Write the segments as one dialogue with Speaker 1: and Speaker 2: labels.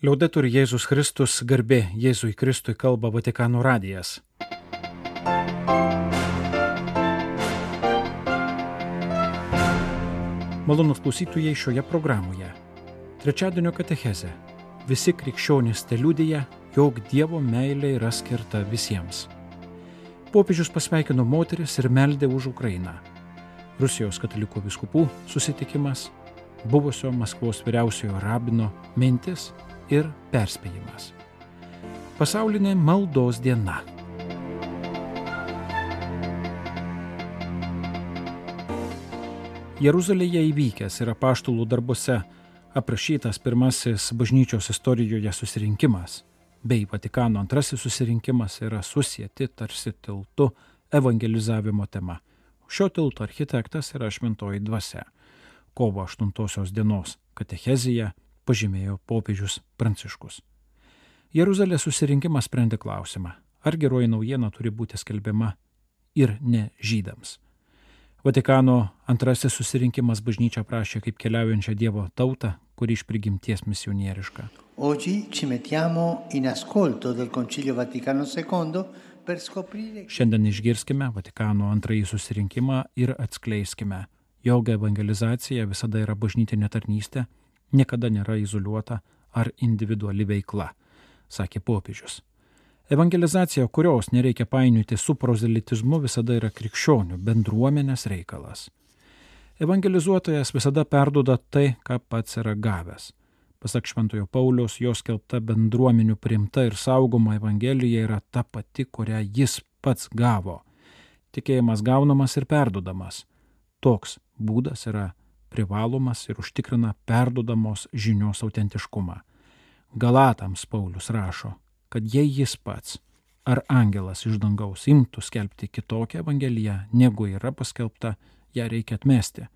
Speaker 1: Liaudetur Jėzus Kristus, garbė Jėzui Kristui kalba Vatikano radijas. Malonus klausytujai šioje programoje. Trečiadienio katecheze. Visi krikščionys te liūdėja, jog Dievo meilė yra skirta visiems. Popiežius pasveikino moteris ir meldė už Ukrainą. Rusijos katalikų viskupų susitikimas, buvusio Maskvos vyriausiojo rabino mintis ir perspėjimas. Pasaulinė maldos diena. Jeruzalėje įvykęs ir apaštulų darbuose aprašytas pirmasis bažnyčios istorijoje susirinkimas bei Vatikano antrasis susirinkimas yra susijęti tarsi tiltu evangelizavimo tema. Šio tilto architektas yra šventoji dvasia. Kovo 8 dienos katechezija pažymėjo popiežius Pranciškus. Jeruzalės susirinkimas sprendė klausimą, ar geroji naujiena turi būti skelbiama ir ne žydams. Vatikano antrasis susirinkimas bažnyčia prašė kaip keliaujančią Dievo tautą, kuri iš prigimties misionieriška. Šiandien išgirskime Vatikano antrąjį susirinkimą ir atskleiskime, jog evangelizacija visada yra bažnytinė tarnystė niekada nėra izoliuota ar individuali veikla, sakė popiežius. Evangelizacija, kurios nereikia painioti su prozelitizmu, visada yra krikščionių bendruomenės reikalas. Evangelizuotojas visada perduoda tai, ką pats yra gavęs. Pasak Šventojo Pauliaus, jos kelta bendruomenių primta ir saugoma Evangelija yra ta pati, kurią jis pats gavo. Tikėjimas gaunamas ir perduodamas. Toks būdas yra privalomas ir užtikrina perdodamos žinios autentiškumą. Galatams Paulius rašo, kad jei jis pats ar angelas iš dangaus imtų skelbti kitokią evangeliją, negu yra paskelbta, ją reikia atmesti.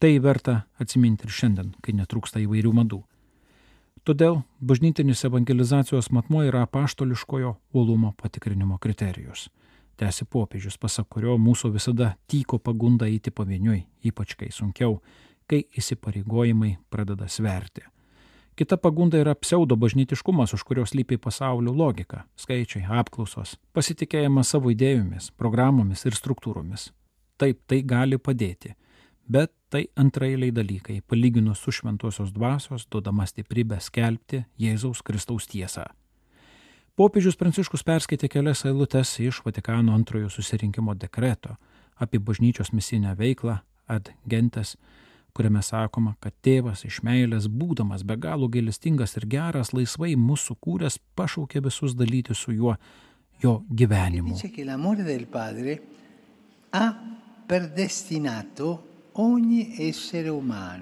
Speaker 1: Tai verta atsiminti ir šiandien, kai netrūksta įvairių madų. Todėl bažnytinis evangelizacijos matmo yra apaštoliškojo uolumo patikrinimo kriterijus tęsi popiežius, pasak kurio mūsų visada tyko pagunda eiti pavieniui, ypač kai sunkiau, kai įsipareigojimai pradeda sverti. Kita pagunda yra pseudo bažnytiškumas, už kurios lypi pasaulio logika - skaičiai, apklausos, pasitikėjimas savo idėjomis, programomis ir struktūromis. Taip, tai gali padėti, bet tai antrailiai dalykai, palyginus su šventosios dvasios duodama stiprybę skelbti Jėzaus Kristaus tiesą. Popiežius Pranciškus perskaitė kelias eilutes iš Vatikano antrojo susirinkimo dekreto apie bažnyčios misinę veiklą ad gentes, kuriame sakoma, kad tėvas iš meilės, būdamas be galo gailestingas ir geras, laisvai mūsų kūręs, pašaukė visus dalyti su juo jo gyvenimu.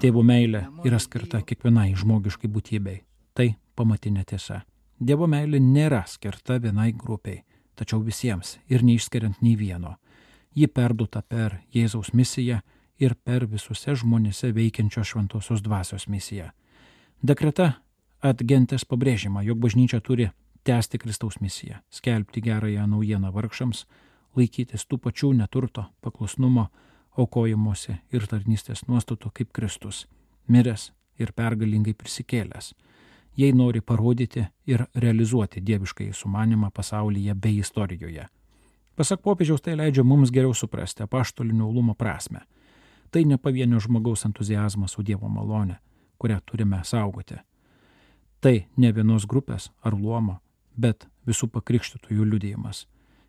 Speaker 1: Tėvo meilė yra skirta kiekvienai žmogiškai būtybei. Tai pamatinė tiesa. Dievo meilė nėra skirta vienai grupiai, tačiau visiems ir neišskiriant nei vieno. Ji perduota per Jėzaus misiją ir per visose žmonėse veikiančios šventosios dvasios misiją. Dekreta atgentės pabrėžima, jog bažnyčia turi tęsti Kristaus misiją, skelbti gerąją naujieną vargšams, laikytis tų pačių neturto, paklusnumo, aukojimuose ir tarnystės nuostatų kaip Kristus, miręs ir pergalingai prisikėlęs jei nori parodyti ir realizuoti dieviškai sumanimą pasaulyje bei istorijoje. Pasak popiežiaus tai leidžia mums geriau suprasti apaštolinio ulumo prasme. Tai ne pavienio žmogaus entuzijazmas su Dievo malone, kurią turime saugoti. Tai ne vienos grupės ar luomo, bet visų pakrikštytųjų liudėjimas.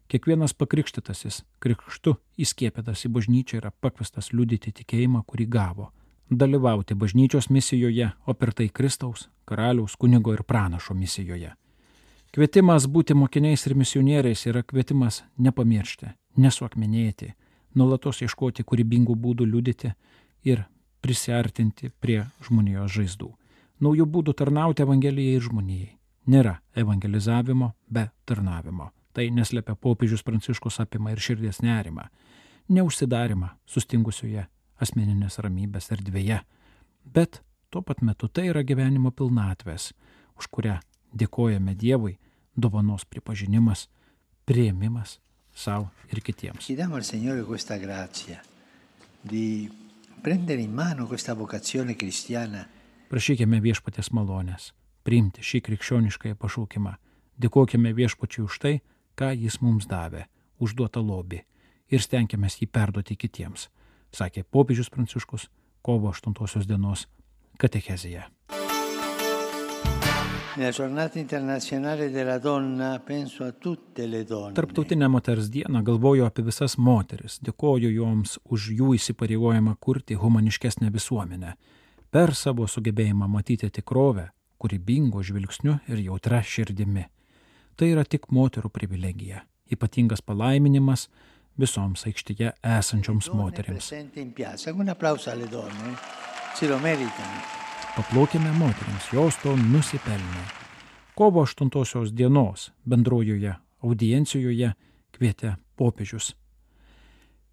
Speaker 1: Kiekvienas pakrikštytasis krikštu įskiepėtas į bažnyčią yra pakvestas liudyti tikėjimą, kurį gavo dalyvauti bažnyčios misijoje, o per tai Kristaus, karaliaus, kunigo ir pranašo misijoje. Kvietimas būti mokiniais ir misionieriais yra kvietimas nepamiršti, nesuakmenėti, nulatos ieškoti kūrybingų būdų liudyti ir prisartinti prie žmonijos žaizdų. Naujų būdų tarnauti Evangelijai ir žmonijai. Nėra evangelizavimo be tarnavimo. Tai neslepia popiežius Pranciškus apima ir širdies nerimą, neužsidarimą sustingusioje asmeninės ramybės erdvėje. Bet tuo pat metu tai yra gyvenimo pilnatvės, už kurią dėkojame Dievui, dovanos pripažinimas, prieimimas savo ir kitiems. Prašykime viešpatės malonės, priimti šį krikščioniškąją pašaukimą. Dėkojame viešpačiui už tai, ką jis mums davė, užduotą lobį ir stengiamės jį perduoti kitiems, sakė popiežius Pranciškus kovo 8 dienos katechezija. Tarptautinę moters dieną galvoju apie visas moteris, dėkoju joms už jų įsipareigojimą kurti humaniškesnę visuomenę, per savo sugebėjimą matyti tikrovę, kūrybingo žvilgsniu ir jautra širdimi. Tai yra tik moterų privilegija, ypatingas palaiminimas visoms aikštėje esančioms moteriams. Paplokime moteriams, jos to nusipelnė. Kovo 8 dienos bendrojoje audiencijoje kvietė popiežius.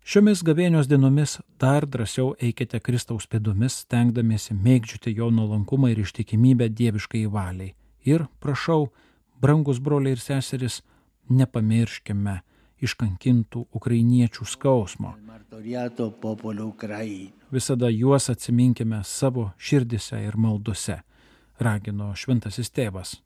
Speaker 1: Šiomis gavėnios dienomis dar drąsiau eikite Kristaus pėdomis, stengdamiesi mėgdžiuti jo nuolankumą ir ištikimybę dieviškai valiai. Ir prašau, brangus broliai ir seseris, nepamirškime iškankintų ukrainiečių skausmo visada juos atsiminkime savo širdise ir maldose, ragino šventasis tėvas.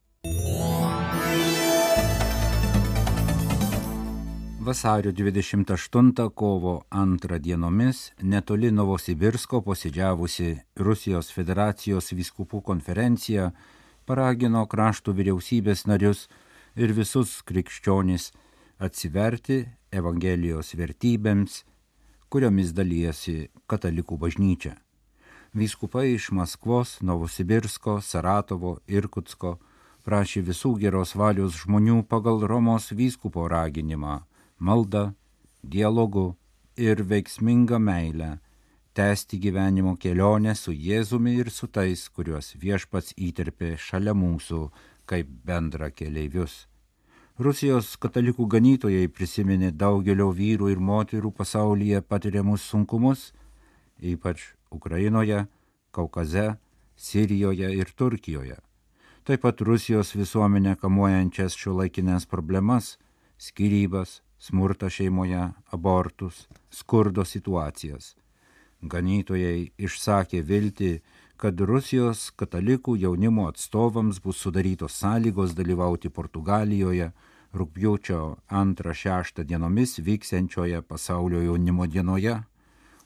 Speaker 2: Vasario 28 kovo 2 dienomis netoli Novosibirsko posėdžiavusi Rusijos federacijos viskupų konferencija paragino krašto vyriausybės narius ir visus krikščionis atsiverti Evangelijos vertybėms kuriomis dalyjasi katalikų bažnyčia. Vyskupai iš Maskvos, Novosibirsko, Saratovo, Irkutsko prašė visų geros valios žmonių pagal Romos vyskupo raginimą - maldą, dialogu ir veiksmingą meilę tęsti gyvenimo kelionę su Jėzumi ir su tais, kuriuos viešpats įterpė šalia mūsų kaip bendra keleivius. Rusijos katalikų ganytojai prisiminė daugelio vyrų ir moterų pasaulyje patiriamus sunkumus, ypač Ukrainoje, Kaukaze, Sirijoje ir Turkijoje. Taip pat Rusijos visuomenę kamuojančias šio laikinės problemas - skirybas, smurtą šeimoje, abortus, skurdo situacijas. Ganytojai išsakė viltį, kad Rusijos katalikų jaunimo atstovams bus sudarytos sąlygos dalyvauti Portugalijoje, rūpjūčio 2-6 dienomis vyksiančioje pasaulio jaunimo dienoje,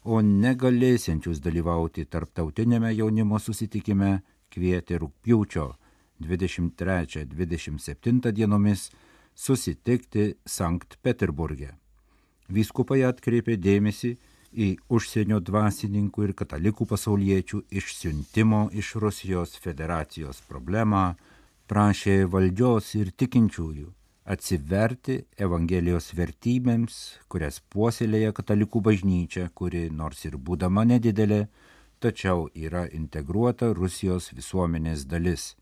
Speaker 2: o negalėsiančius dalyvauti tarptautinėme jaunimo susitikime kvietė rūpjūčio 23-27 dienomis susitikti Sankt Peterburgė. Vyskupai atkreipė dėmesį į užsienio dvasininkų ir katalikų pasauliečių išsiuntimo iš Rusijos federacijos problemą, prašė valdžios ir tikinčiųjų atsiverti Evangelijos vertybėms, kurias puoselėja katalikų bažnyčia, kuri nors ir būdama nedidelė, tačiau yra integruota Rusijos visuomenės dalis.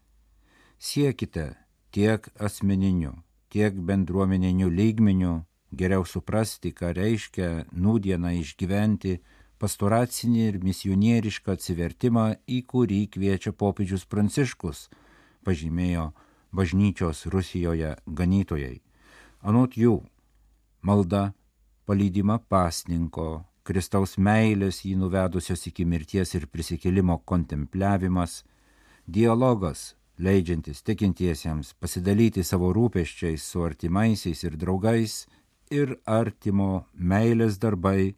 Speaker 2: Siekite tiek asmeniniu, tiek bendruomeniniu lygmeniu geriau suprasti, ką reiškia nūdieną išgyventi pastoracinį ir misionierišką atsivertimą, į kurį kviečia popiežius Pranciškus, pažymėjo bažnyčios Rusijoje ganytojai. Anot jų malda, palydima pasninko, Kristaus meilės jį nuvedusios iki mirties ir prisikėlimo kontempliavimas, dialogas, leidžiantis tikintiesiems pasidalyti savo rūpeščiais su artimaisiais ir draugais ir artimo meilės darbai,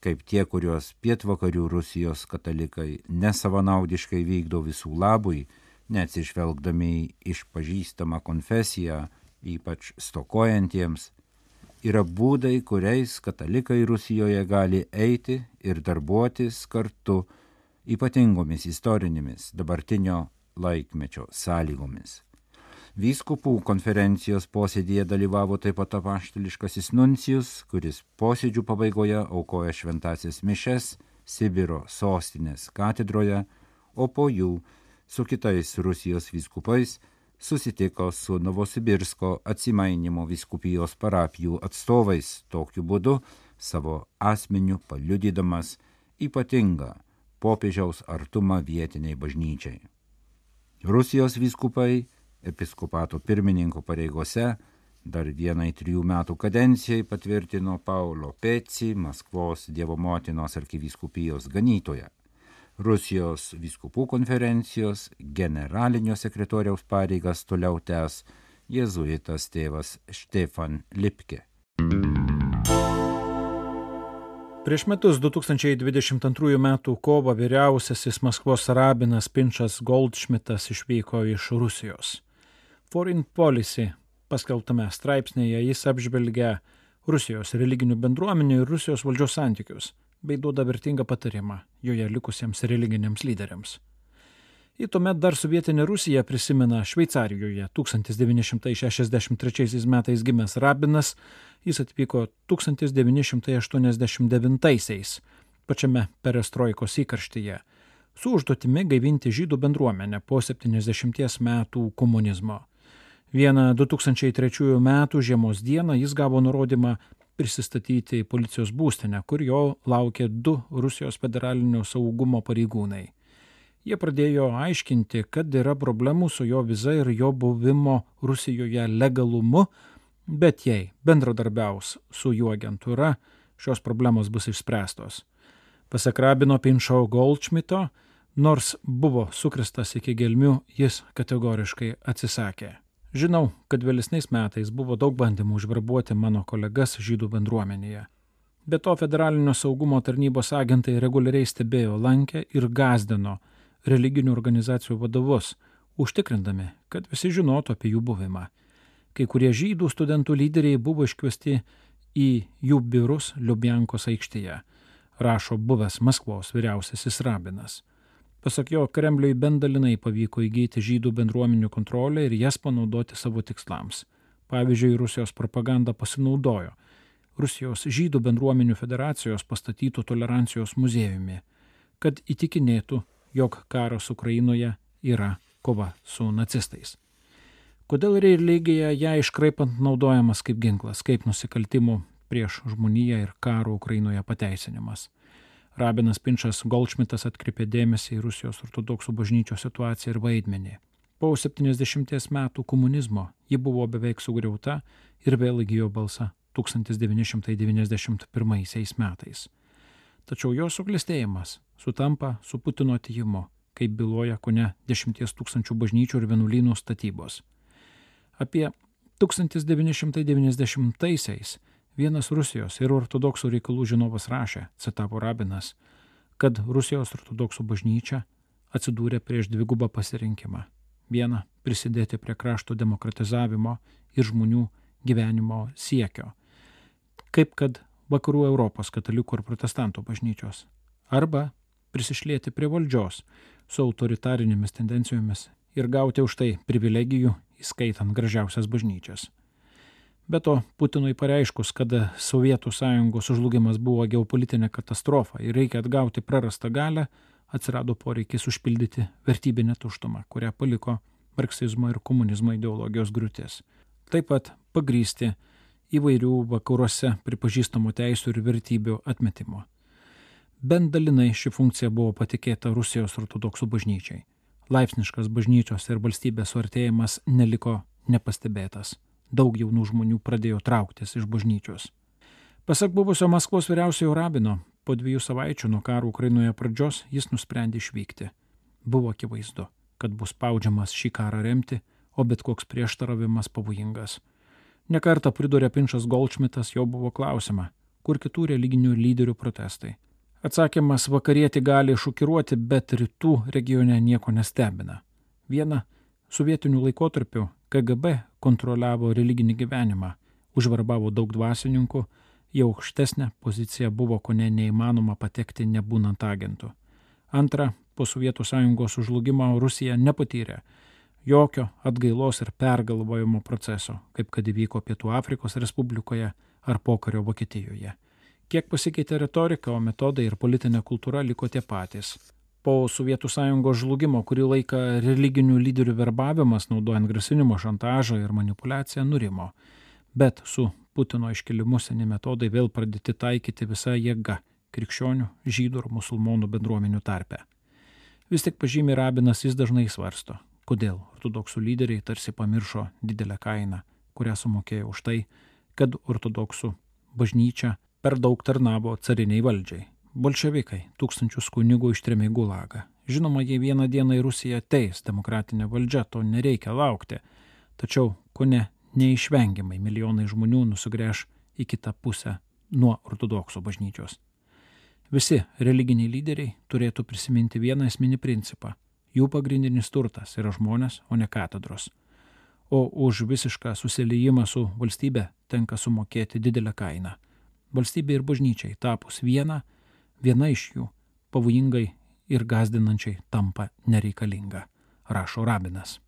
Speaker 2: kaip tie, kuriuos pietvakarių Rusijos katalikai nesavanaudiškai vykdo visų labui, neatsižvelgdami į išpažįstamą konfesiją, ypač stokojantiems, yra būdai, kuriais katalikai Rusijoje gali eiti ir darbuotis kartu ypatingomis istorinėmis dabartinio laikmečio sąlygomis. Vyskupų konferencijos posėdėje dalyvavo taip pat apaštališkasis nuncijus, kuris posėdžių pabaigoje aukoja šventasias mišes Sibiro sostinės katedroje, o po jų su kitais Rusijos vyskupais susitiko su Novosibirsko atsimainimo vyskupijos parapijų atstovais, tokiu būdu savo asmeniu paliudydamas ypatingą popiežiaus artumą vietiniai bažnyčiai. Rusijos vyskupai episkopato pirmininko pareigose dar vienai trijų metų kadencijai patvirtino Paulo Peci, Maskvos Dievo motinos arkivyskupijos ganytoje. Rusijos viskupų konferencijos generalinio sekretoriaus pareigas toliau tęs jėzuitas tėvas Štefan Lipke.
Speaker 1: Prieš metus 2022 m. kovo vyriausiasis Maskvos rabinas Pinčas Goldschmidtas išvyko iš Rusijos. Foreign Policy paskelbtame straipsnėje jis apžvelgia Rusijos religinių bendruomenių ir Rusijos valdžios santykius bei duoda vertingą patarimą joje likusiems religiniams lyderiams. Į tuomet dar sovietinė Rusija prisimena Šveicarijoje 1963 metais gimęs rabinas, jis atvyko 1989-aisiais pačiame perestroikos įkarštyje su užduotimi gaivinti žydų bendruomenę po 70 metų komunizmo. Vieną 2003 metų žiemos dieną jis gavo nurodymą prisistatyti į policijos būstinę, kur jo laukė du Rusijos federalinio saugumo pareigūnai. Jie pradėjo aiškinti, kad yra problemų su jo viza ir jo buvimo Rusijoje legalumu, bet jei bendradarbiaus su jų agentūra, šios problemos bus išspręstos. Pasak Rabino Pinšo Goldschmito, nors buvo sukristas iki gelmių, jis kategoriškai atsisakė. Žinau, kad vėlesniais metais buvo daug bandymų užverbuoti mano kolegas žydų bendruomenėje. Be to federalinio saugumo tarnybos agentai reguliariai stebėjo, lankė ir gazdino religinių organizacijų vadovus, užtikrindami, kad visi žinotų apie jų buvimą. Kai kurie žydų studentų lyderiai buvo iškviesti į jų biurus Liubjankos aikštėje, rašo buvęs Maskvos vyriausiasis rabinas. Pasak jo, Kremliui bendalinai pavyko įgyti žydų bendruomenių kontrolę ir jas panaudoti savo tikslams. Pavyzdžiui, Rusijos propaganda pasinaudojo Rusijos žydų bendruomenių federacijos pastatytų tolerancijos muziejumi, kad įtikinėtų, jog karas Ukrainoje yra kova su nacistais. Kodėl religija ją iškraipant naudojamas kaip ginklas, kaip nusikaltimų prieš žmoniją ir karo Ukrainoje pateisinimas? Rabinas Pinčas Goldšmitas atkreipė dėmesį į Rusijos ortodoksų bažnyčios situaciją ir vaidmenį. Po 70 metų komunizmo ji buvo beveik sugriauta ir vėl įgyjo balsą 1991 metais. Tačiau jos suklestėjimas sutampa su Putino atėjimu, kaip byloja kone 10 tūkstančių bažnyčių ir vienuolynų statybos. Apie 1990-aisiais Vienas Rusijos ir ortodoksų reikalų žinovas rašė, citavo rabinas, kad Rusijos ortodoksų bažnyčia atsidūrė prieš dvigubą pasirinkimą. Viena - prisidėti prie krašto demokratizavimo ir žmonių gyvenimo siekio, kaip kad vakarų Europos katalikų ir protestantų bažnyčios. Arba prisišlėti prie valdžios su autoritarinėmis tendencijomis ir gauti už tai privilegijų, įskaitant gražiausias bažnyčias. Be to, Putinui pareiškus, kad Sovietų sąjungos žlugimas buvo geopolitinė katastrofa ir reikia atgauti prarastą galę, atsirado poreikis užpildyti vertybinę tuštumą, kurią paliko marksizmo ir komunizmo ideologijos griūtis. Taip pat pagrysti įvairių vakaruose pripažįstamų teisų ir vertybių atmetimo. Bent dalinai ši funkcija buvo patikėta Rusijos ortodoksų bažnyčiai. Laipsniškas bažnyčios ir valstybės suartėjimas neliko nepastebėtas daug jaunų žmonių pradėjo trauktis iš bažnyčios. Pasak buvusio Maskvos vyriausiojo rabino, po dviejų savaičių nuo karo Ukrainoje pradžios jis nusprendė išvykti. Buvo akivaizdu, kad bus spaudžiamas šį karą remti, o bet koks prieštaravimas pavojingas. Nekarta pridurė Pinčas Goldschmidtas, jo buvo klausima, kur kitų religinių lyderių protestai. Atsakymas vakarieti gali šokiruoti, bet rytų regione nieko nestebina. Viena sovietinių laikotarpių KGB kontroliavo religinį gyvenimą, užvarbavo daug dvasininkų, į aukštesnę poziciją buvo ko ne neįmanoma patekti nebūnant agentų. Antra, po Sovietų sąjungos užlugimo Rusija nepatyrė jokio atgailos ir pergalvojimo proceso, kaip kad įvyko Pietų Afrikos Respublikoje ar pokario Vokietijoje. Kiek pasikeitė retorika, o metodai ir politinė kultūra liko tie patys po Sovietų sąjungos žlugimo kurį laiką religinių lyderių verbavimas, naudojant grasinimo šantažą ir manipulaciją, nurimo. Bet su Putino iškelimu seni metodai vėl pradėti taikyti visą jėgą krikščionių, žydų ir musulmonų bendruomenių tarpe. Vis tik pažymė rabinas jis dažnai svarsto, kodėl ortodoksų lyderiai tarsi pamiršo didelę kainą, kurią sumokėjo už tai, kad ortodoksų bažnyčia per daug tarnavo cariniai valdžiai bolševikai tūkstančius kunigų ištrėmė į gulagą. Žinoma, jie vieną dieną į Rusiją ateis, demokratinė valdžia, to nereikia laukti. Tačiau, ko ne, neišvengiamai milijonai žmonių nusigręš į kitą pusę nuo ortodoksų bažnyčios. Visi religiniai lyderiai turėtų prisiminti vieną esminį principą. Jų pagrindinis turtas yra žmonės, o ne katedros. O už visišką susilijimą su valstybe tenka sumokėti didelę kainą. Valstybė ir bažnyčiai tapus vieną, viena iš jų pavojingai ir gazdinančiai tampa nereikalinga, rašo rabinas.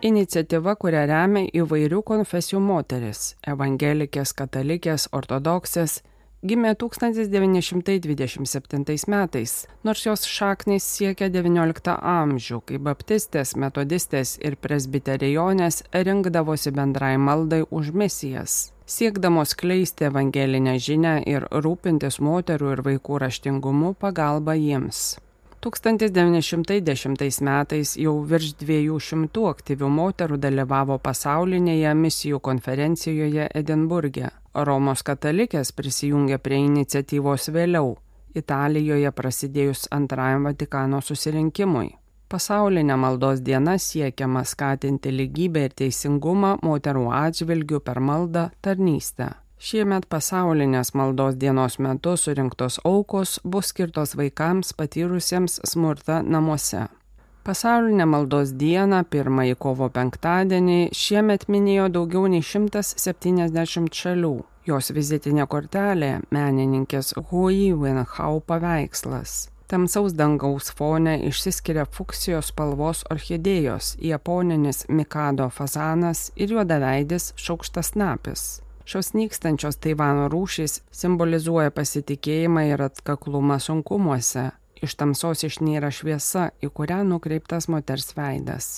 Speaker 3: Iniciatyva, kurią remia įvairių konfesijų moteris - evangelikės, katalikės, ortodoksės - gimė 1927 metais, nors jos šaknys siekia XIX amžių, kai baptistės, metodistės ir presbiterijonės rinkdavosi bendrai maldai už misijas siekdamos kleisti evangelinę žinę ir rūpintis moterų ir vaikų raštingumu pagalba jiems. 1910 metais jau virš 200 aktyvių moterų dalyvavo pasaulinėje misijų konferencijoje Edinburgė. Romos katalikės prisijungė prie iniciatyvos vėliau, Italijoje prasidėjus antrajam Vatikano susirinkimui. Pasaulinė maldos diena siekiama skatinti lygybę ir teisingumą moterų atžvilgių per maldą tarnystę. Šiemet pasaulinės maldos dienos metu surinktos aukos bus skirtos vaikams patyrusiems smurtą namuose. Pasaulinę maldos dieną, pirmąjį kovo penktadienį, šiemet minėjo daugiau nei 170 šalių. Jos vizitinė kortelė - menininkės Hui Wenhao paveikslas. Tamsaus dangaus fone išsiskiria fuksijos spalvos orchidėjos, japoninis Mikado fazanas ir juodaveidis šaukštas napis. Šios nykstančios Taivano rūšys simbolizuoja pasitikėjimą ir atkaklumą sunkumuose. Iš tamsos išnyra šviesa, į kurią nukreiptas moters veidas.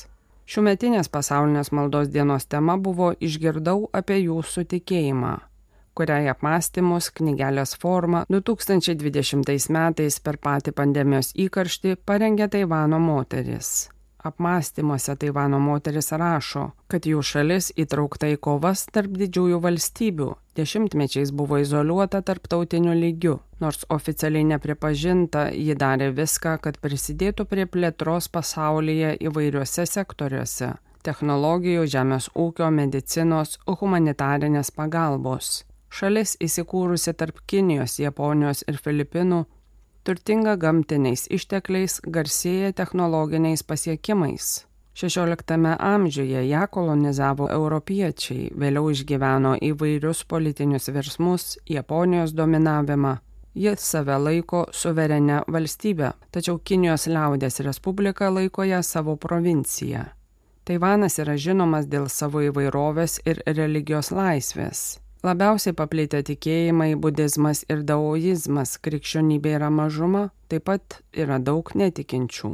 Speaker 3: Šiumetinės pasaulinės maldos dienos tema buvo Išgirdau apie jūsų tikėjimą, kuriai apmąstymus knygelės forma 2020 metais per patį pandemijos įkarštį parengė Taivano moteris. Apmąstymuose Taivano moteris rašo, kad jų šalis įtraukta į kovas tarp didžiųjų valstybių, dešimtmečiais buvo izoliuota tarptautiniu lygiu, nors oficialiai nepripažinta, ji darė viską, kad prisidėtų prie plėtros pasaulyje įvairiuose sektoriuose - technologijų, žemės ūkio, medicinos, humanitarinės pagalbos. Šalis įsikūrusi tarp Kinijos, Japonijos ir Filipinų turtinga gamtiniais ištekliais, garsėja technologiniais pasiekimais. XVI amžiuje ją kolonizavo europiečiai, vėliau išgyveno įvairius politinius virsmus, Japonijos dominavimą. Jis save laiko suverenę valstybę, tačiau Kinijos liaudės Respublika laiko ją savo provincija. Taivanas yra žinomas dėl savo įvairovės ir religijos laisvės. Labiausiai paplitę tikėjimai - budizmas ir daoizmas, krikščionybė yra mažuma, taip pat yra daug netikinčių.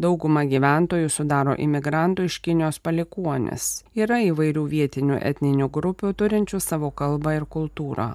Speaker 3: Dauguma gyventojų sudaro imigrantų iš Kinijos palikuonis. Yra įvairių vietinių etninių grupių turinčių savo kalbą ir kultūrą.